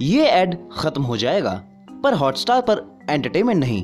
ये एड खत्म हो जाएगा पर हॉटस्टार पर एंटरटेनमेंट नहीं।